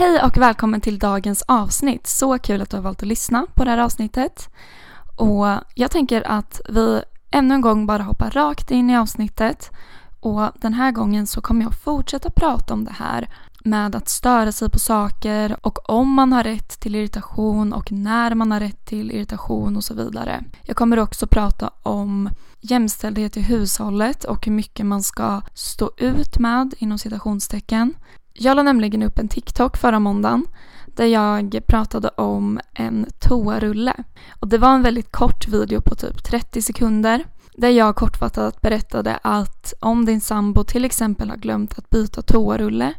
Hej och välkommen till dagens avsnitt. Så kul att du har valt att lyssna på det här avsnittet. Och jag tänker att vi ännu en gång bara hoppar rakt in i avsnittet. Och den här gången så kommer jag fortsätta prata om det här med att störa sig på saker och om man har rätt till irritation och när man har rätt till irritation och så vidare. Jag kommer också prata om jämställdhet i hushållet och hur mycket man ska stå ut med inom citationstecken. Jag la nämligen upp en TikTok förra måndagen där jag pratade om en toarulle. Och det var en väldigt kort video på typ 30 sekunder där jag kortfattat berättade att om din sambo till exempel har glömt att byta toarulle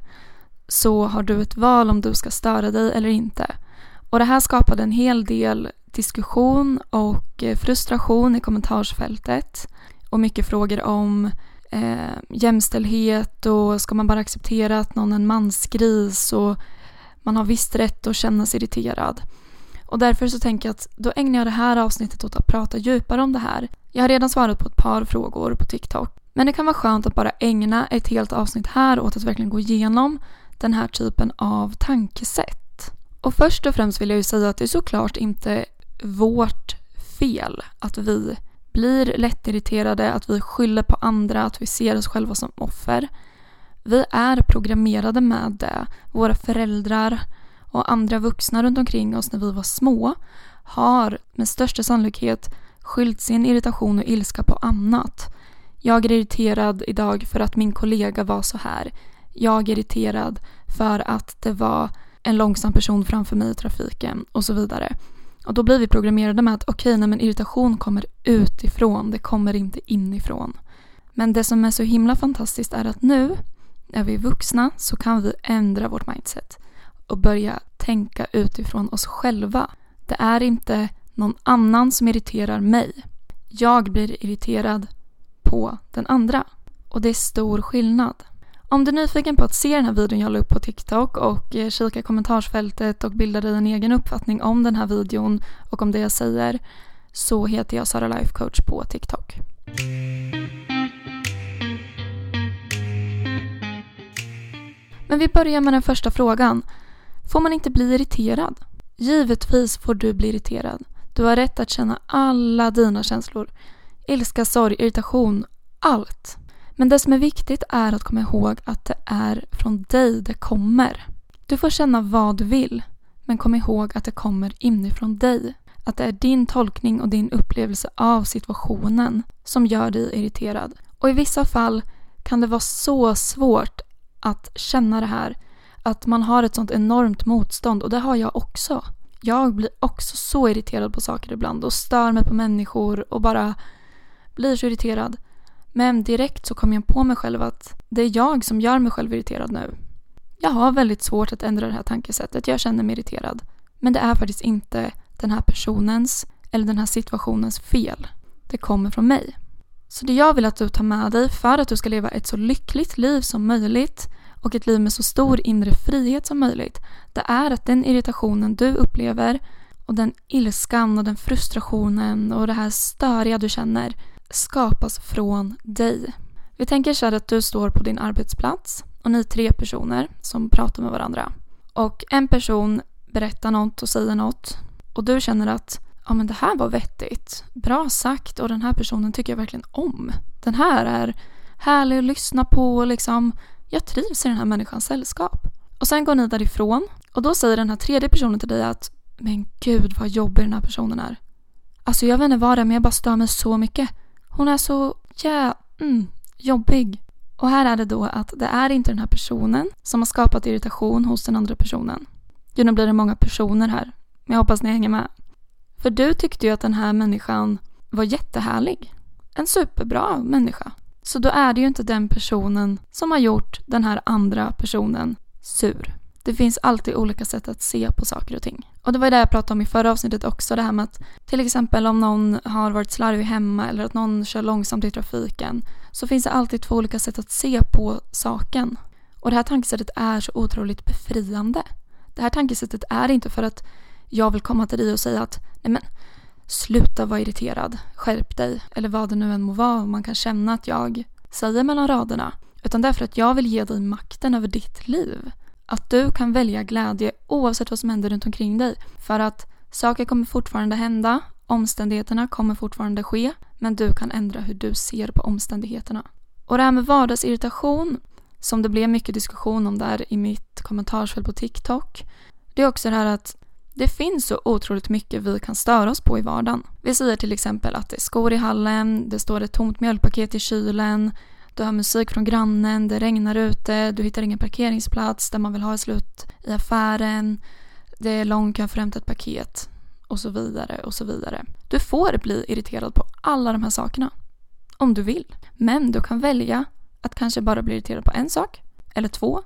så har du ett val om du ska störa dig eller inte. Och det här skapade en hel del diskussion och eh, frustration i kommentarsfältet och mycket frågor om eh, jämställdhet och ska man bara acceptera att någon är en mansgris och man har visst rätt att känna sig irriterad. Och därför så tänker jag att då ägnar jag det här avsnittet åt att prata djupare om det här. Jag har redan svarat på ett par frågor på TikTok. Men det kan vara skönt att bara ägna ett helt avsnitt här åt att verkligen gå igenom den här typen av tankesätt. Och först och främst vill jag ju säga att det är såklart inte vårt fel att vi blir lättirriterade, att vi skyller på andra, att vi ser oss själva som offer. Vi är programmerade med det. Våra föräldrar och andra vuxna runt omkring oss när vi var små har med största sannolikhet skyllt sin irritation och ilska på annat. Jag är irriterad idag för att min kollega var så här. Jag är irriterad för att det var en långsam person framför mig i trafiken och så vidare. Och då blir vi programmerade med att okej, okay, men irritation kommer utifrån, det kommer inte inifrån. Men det som är så himla fantastiskt är att nu, när vi är vuxna, så kan vi ändra vårt mindset och börja tänka utifrån oss själva. Det är inte någon annan som irriterar mig. Jag blir irriterad på den andra. Och det är stor skillnad. Om du är nyfiken på att se den här videon jag la upp på TikTok och eh, kika i kommentarsfältet och bilda dig en egen uppfattning om den här videon och om det jag säger så heter jag Sara Life Coach på TikTok. Men vi börjar med den första frågan. Får man inte bli irriterad? Givetvis får du bli irriterad. Du har rätt att känna alla dina känslor. Ilska, sorg, irritation, allt. Men det som är viktigt är att komma ihåg att det är från dig det kommer. Du får känna vad du vill, men kom ihåg att det kommer inifrån dig. Att det är din tolkning och din upplevelse av situationen som gör dig irriterad. Och i vissa fall kan det vara så svårt att känna det här. Att man har ett sånt enormt motstånd och det har jag också. Jag blir också så irriterad på saker ibland och stör mig på människor och bara blir så irriterad. Men direkt så kom jag på mig själv att det är jag som gör mig själv irriterad nu. Jag har väldigt svårt att ändra det här tankesättet. Jag känner mig irriterad. Men det är faktiskt inte den här personens eller den här situationens fel. Det kommer från mig. Så det jag vill att du tar med dig för att du ska leva ett så lyckligt liv som möjligt och ett liv med så stor inre frihet som möjligt, det är att den irritationen du upplever och den ilskan och den frustrationen och det här störiga du känner skapas från dig. Vi tänker så här att du står på din arbetsplats och ni är tre personer som pratar med varandra. Och en person berättar något och säger något och du känner att ja men det här var vettigt, bra sagt och den här personen tycker jag verkligen om. Den här är härlig att lyssna på och liksom, jag trivs i den här människans sällskap. Och sen går ni därifrån och då säger den här tredje personen till dig att men gud vad jobbig den här personen är. Alltså jag vet inte vad det är men jag bara stör mig så mycket. Hon är så ja, mm, jobbig. Och här är det då att det är inte den här personen som har skapat irritation hos den andra personen. Jo, nu blir det många personer här. Men jag hoppas ni hänger med. För du tyckte ju att den här människan var jättehärlig. En superbra människa. Så då är det ju inte den personen som har gjort den här andra personen sur. Det finns alltid olika sätt att se på saker och ting. Och det var det jag pratade om i förra avsnittet också, det här med att till exempel om någon har varit slarvig hemma eller att någon kör långsamt i trafiken så finns det alltid två olika sätt att se på saken. Och det här tankesättet är så otroligt befriande. Det här tankesättet är inte för att jag vill komma till dig och säga att nej men sluta vara irriterad, skärp dig eller vad det nu än må vara man kan känna att jag säger mellan raderna. Utan därför att jag vill ge dig makten över ditt liv. Att du kan välja glädje oavsett vad som händer runt omkring dig. För att saker kommer fortfarande hända, omständigheterna kommer fortfarande ske, men du kan ändra hur du ser på omständigheterna. Och det här med vardagsirritation, som det blev mycket diskussion om där i mitt kommentarsfält på TikTok, det är också det här att det finns så otroligt mycket vi kan störa oss på i vardagen. Vi säger till exempel att det är skor i hallen, det står ett tomt mjölkpaket i kylen, du hör musik från grannen, det regnar ute, du hittar ingen parkeringsplats där man vill ha ett slut i affären, det är lång kö för att hämta ett paket och så vidare och så vidare. Du får bli irriterad på alla de här sakerna. Om du vill. Men du kan välja att kanske bara bli irriterad på en sak, eller två,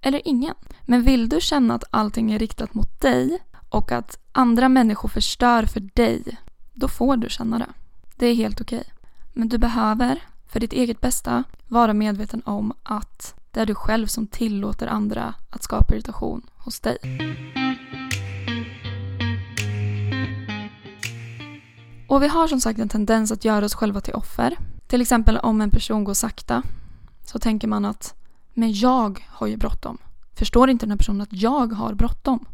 eller ingen. Men vill du känna att allting är riktat mot dig och att andra människor förstör för dig, då får du känna det. Det är helt okej. Men du behöver, för ditt eget bästa, vara medveten om att det är du själv som tillåter andra att skapa irritation hos dig. Och vi har som sagt en tendens att göra oss själva till offer. Till exempel om en person går sakta så tänker man att men jag har ju bråttom. Förstår inte den här personen att jag har bråttom?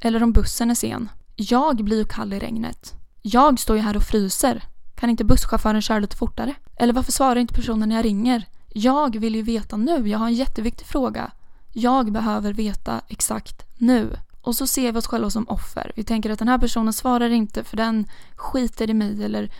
Eller om bussen är sen. Jag blir ju kall i regnet. Jag står ju här och fryser. Kan inte busschauffören köra lite fortare? Eller varför svarar inte personen när jag ringer? Jag vill ju veta nu. Jag har en jätteviktig fråga. Jag behöver veta exakt nu. Och så ser vi oss själva som offer. Vi tänker att den här personen svarar inte för den skiter i mig eller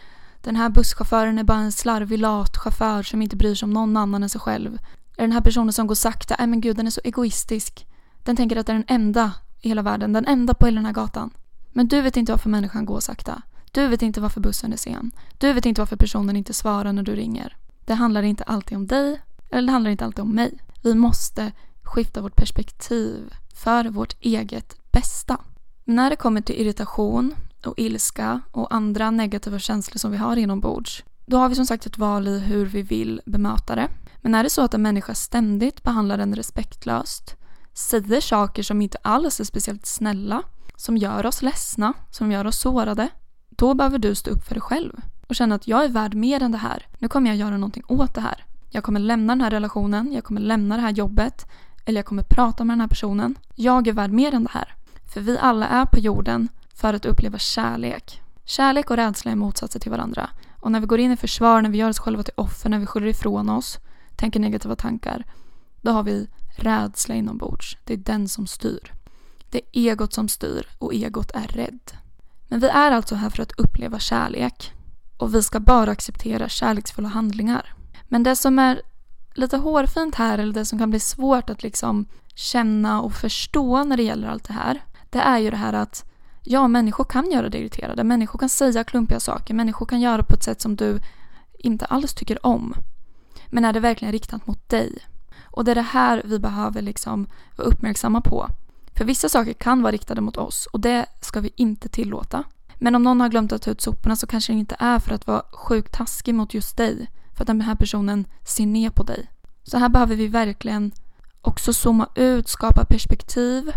den här busschauffören är bara en slarvig lat chaufför som inte bryr sig om någon annan än sig själv. Eller den här personen som går sakta, nej men gud den är så egoistisk. Den tänker att den är den enda i hela världen, den enda på hela den här gatan. Men du vet inte varför människan går sakta. Du vet inte varför bussen är sen. Du vet inte varför personen inte svarar när du ringer. Det handlar inte alltid om dig, eller det handlar inte alltid om mig. Vi måste skifta vårt perspektiv för vårt eget bästa. När det kommer till irritation och ilska och andra negativa känslor som vi har inombords, då har vi som sagt ett val i hur vi vill bemöta det. Men är det så att en människa ständigt behandlar en respektlöst, säger saker som inte alls är speciellt snälla, som gör oss ledsna, som gör oss sårade, då behöver du stå upp för dig själv och känna att jag är värd mer än det här. Nu kommer jag göra någonting åt det här. Jag kommer lämna den här relationen, jag kommer lämna det här jobbet eller jag kommer prata med den här personen. Jag är värd mer än det här. För vi alla är på jorden för att uppleva kärlek. Kärlek och rädsla är motsatser till varandra. Och när vi går in i försvar, när vi gör oss själva till offer, när vi skyller ifrån oss, tänker negativa tankar, då har vi rädsla inombords. Det är den som styr. Det är egot som styr och egot är rädd. Men vi är alltså här för att uppleva kärlek. Och vi ska bara acceptera kärleksfulla handlingar. Men det som är lite hårfint här, eller det som kan bli svårt att liksom känna och förstå när det gäller allt det här, det är ju det här att ja, människor kan göra dig irriterade. Människor kan säga klumpiga saker. Människor kan göra på ett sätt som du inte alls tycker om. Men är det verkligen riktat mot dig? Och det är det här vi behöver liksom vara uppmärksamma på. För vissa saker kan vara riktade mot oss och det ska vi inte tillåta. Men om någon har glömt att ta ut soporna så kanske det inte är för att vara sjukt taskig mot just dig. För att den här personen ser ner på dig. Så här behöver vi verkligen också zooma ut, skapa perspektiv.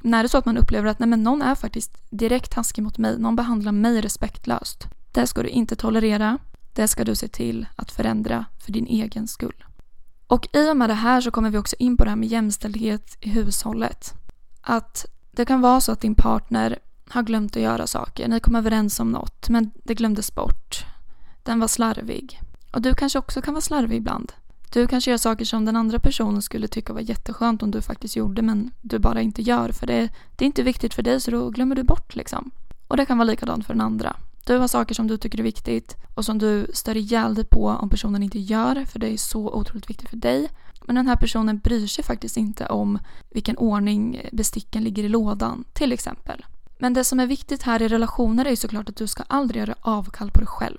När det är så att man upplever att nej men någon är faktiskt direkt taskig mot mig, någon behandlar mig respektlöst. Det ska du inte tolerera. Det ska du se till att förändra för din egen skull. Och i och med det här så kommer vi också in på det här med jämställdhet i hushållet. Att det kan vara så att din partner har glömt att göra saker. Ni kom överens om något, men det glömdes bort. Den var slarvig. Och du kanske också kan vara slarvig ibland. Du kanske gör saker som den andra personen skulle tycka var jätteskönt om du faktiskt gjorde men du bara inte gör för det, det är inte viktigt för dig så då glömmer du bort liksom. Och det kan vara likadant för den andra. Du har saker som du tycker är viktigt och som du stör ihjäl dig på om personen inte gör för det är så otroligt viktigt för dig. Men den här personen bryr sig faktiskt inte om vilken ordning besticken ligger i lådan till exempel. Men det som är viktigt här i relationer är ju såklart att du ska aldrig göra avkall på dig själv.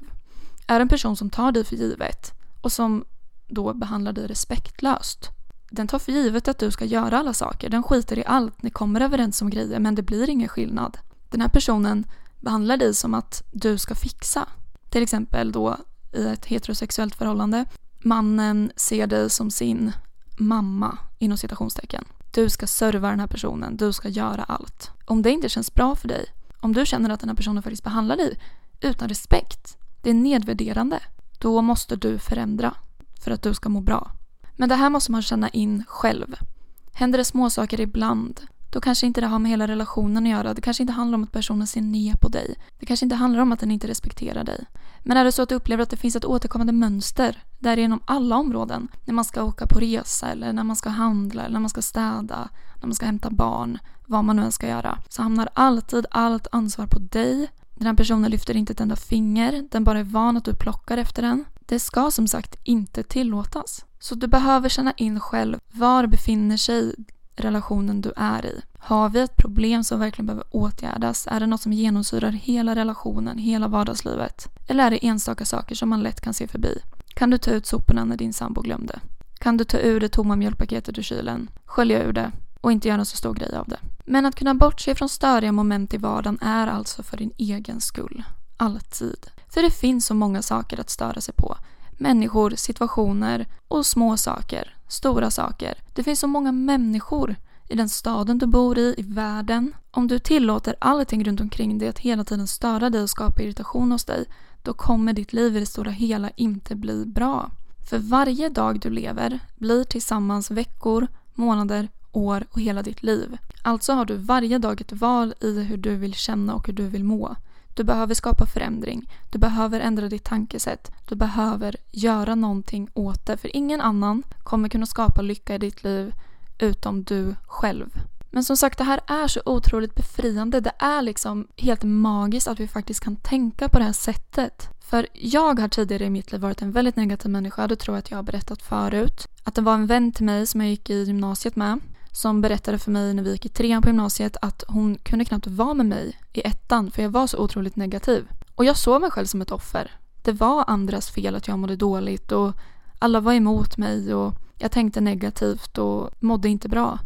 Är en person som tar dig för givet och som då behandlar dig respektlöst. Den tar för givet att du ska göra alla saker. Den skiter i allt. Ni kommer överens om grejer men det blir ingen skillnad. Den här personen behandlar dig som att du ska fixa. Till exempel då i ett heterosexuellt förhållande. Mannen ser dig som sin mamma inom citationstecken. Du ska serva den här personen, du ska göra allt. Om det inte känns bra för dig, om du känner att den här personen faktiskt behandlar dig utan respekt, det är nedvärderande, då måste du förändra för att du ska må bra. Men det här måste man känna in själv. Händer det småsaker ibland, då kanske inte det har med hela relationen att göra. Det kanske inte handlar om att personen ser ner på dig. Det kanske inte handlar om att den inte respekterar dig. Men är det så att du upplever att det finns ett återkommande mönster, där inom alla områden, när man ska åka på resa eller när man ska handla eller när man ska städa, när man ska hämta barn, vad man nu än ska göra, så hamnar alltid allt ansvar på dig. Den här personen lyfter inte ett enda finger, den bara är van att du plockar efter den. Det ska som sagt inte tillåtas. Så du behöver känna in själv, var befinner sig relationen du är i? Har vi ett problem som verkligen behöver åtgärdas? Är det något som genomsyrar hela relationen, hela vardagslivet? Eller är det enstaka saker som man lätt kan se förbi? Kan du ta ut soporna när din sambo glömde? Kan du ta ur det tomma mjölkpaketet ur kylen, skölja ur det och inte göra så stor grej av det? Men att kunna bortse från störiga moment i vardagen är alltså för din egen skull. Alltid. För det finns så många saker att störa sig på. Människor, situationer och små saker, stora saker. Det finns så många människor i den staden du bor i, i världen. Om du tillåter allting runt omkring dig att hela tiden störa dig och skapa irritation hos dig, då kommer ditt liv i det stora hela inte bli bra. För varje dag du lever blir tillsammans veckor, månader, år och hela ditt liv. Alltså har du varje dag ett val i hur du vill känna och hur du vill må. Du behöver skapa förändring. Du behöver ändra ditt tankesätt. Du behöver göra någonting åt det. För ingen annan kommer kunna skapa lycka i ditt liv utom du själv. Men som sagt, det här är så otroligt befriande. Det är liksom helt magiskt att vi faktiskt kan tänka på det här sättet. För jag har tidigare i mitt liv varit en väldigt negativ människa. Det tror jag att jag har berättat förut. Att det var en vän till mig som jag gick i gymnasiet med som berättade för mig när vi gick i trean på gymnasiet att hon kunde knappt vara med mig i ettan för jag var så otroligt negativ. Och jag såg mig själv som ett offer. Det var andras fel att jag mådde dåligt och alla var emot mig och jag tänkte negativt och mådde inte bra.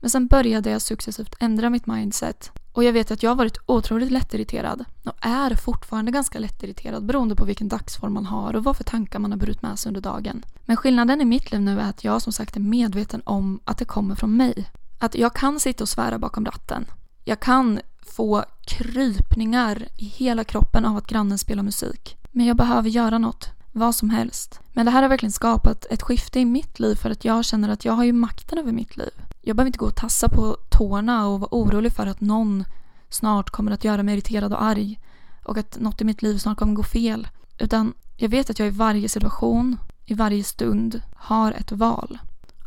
Men sen började jag successivt ändra mitt mindset och jag vet att jag har varit otroligt lättirriterad och är fortfarande ganska lättirriterad beroende på vilken dagsform man har och vad för tankar man har burit med sig under dagen. Men skillnaden i mitt liv nu är att jag som sagt är medveten om att det kommer från mig. Att jag kan sitta och svära bakom ratten. Jag kan få krypningar i hela kroppen av att grannen spelar musik. Men jag behöver göra något. Vad som helst. Men det här har verkligen skapat ett skifte i mitt liv för att jag känner att jag har ju makten över mitt liv. Jag behöver inte gå och tassa på tårna och vara orolig för att någon snart kommer att göra mig irriterad och arg och att något i mitt liv snart kommer gå fel. Utan jag vet att jag i varje situation, i varje stund har ett val.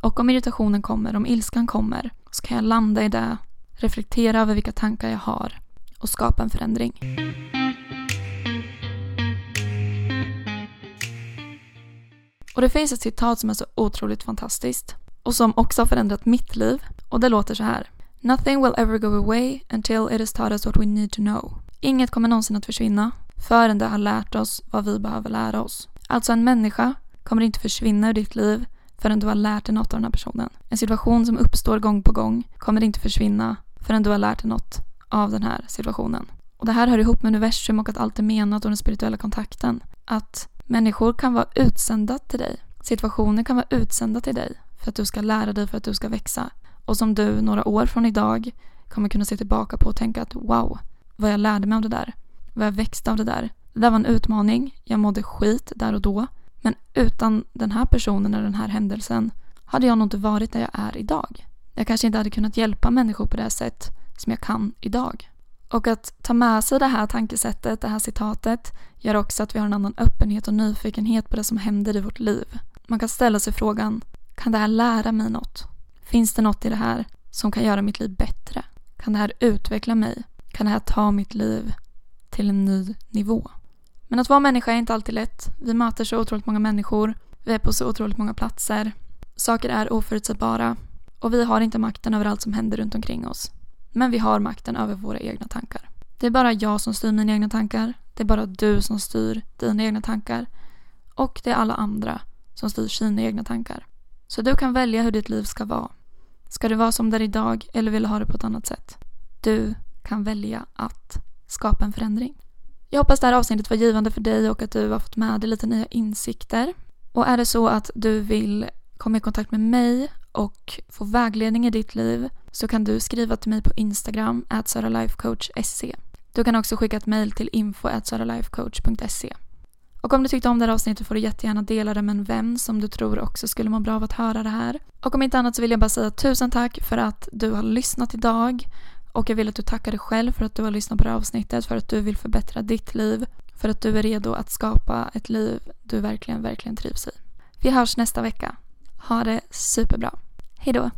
Och om irritationen kommer, om ilskan kommer, så kan jag landa i det, reflektera över vilka tankar jag har och skapa en förändring. Och det finns ett citat som är så otroligt fantastiskt och som också har förändrat mitt liv och det låter så här. Nothing will ever go away until it has taught us what we need to know. Inget kommer någonsin att försvinna förrän det har lärt oss vad vi behöver lära oss. Alltså en människa kommer inte försvinna ur ditt liv förrän du har lärt dig något av den här personen. En situation som uppstår gång på gång kommer inte försvinna förrän du har lärt dig något av den här situationen. Och det här hör ihop med universum och att allt är menat och den spirituella kontakten. Att människor kan vara utsända till dig. Situationer kan vara utsända till dig för att du ska lära dig, för att du ska växa. Och som du några år från idag kommer kunna se tillbaka på och tänka att wow, vad jag lärde mig av det där. Vad jag växte av det där. Det där var en utmaning. Jag mådde skit där och då. Men utan den här personen eller den här händelsen hade jag nog inte varit där jag är idag. Jag kanske inte hade kunnat hjälpa människor på det sätt som jag kan idag. Och att ta med sig det här tankesättet, det här citatet, gör också att vi har en annan öppenhet och nyfikenhet på det som händer i vårt liv. Man kan ställa sig frågan, kan det här lära mig något? Finns det något i det här som kan göra mitt liv bättre? Kan det här utveckla mig? Kan det här ta mitt liv till en ny nivå? Men att vara människa är inte alltid lätt. Vi möter så otroligt många människor. Vi är på så otroligt många platser. Saker är oförutsägbara. Och vi har inte makten över allt som händer runt omkring oss. Men vi har makten över våra egna tankar. Det är bara jag som styr mina egna tankar. Det är bara du som styr dina egna tankar. Och det är alla andra som styr sina egna tankar. Så du kan välja hur ditt liv ska vara. Ska det vara som det är idag eller vill du ha det på ett annat sätt? Du kan välja att skapa en förändring. Jag hoppas det här avsnittet var givande för dig och att du har fått med dig lite nya insikter. Och är det så att du vill komma i kontakt med mig och få vägledning i ditt liv så kan du skriva till mig på Instagram, atsaralifecoach.se. Du kan också skicka ett mejl till info.saralifecoach.se. Och om du tyckte om det här avsnittet får du jättegärna dela det med en vän som du tror också skulle må bra av att höra det här. Och om inte annat så vill jag bara säga tusen tack för att du har lyssnat idag. Och jag vill att du tackar dig själv för att du har lyssnat på det här avsnittet, för att du vill förbättra ditt liv, för att du är redo att skapa ett liv du verkligen, verkligen trivs i. Vi hörs nästa vecka. Ha det superbra. Hejdå!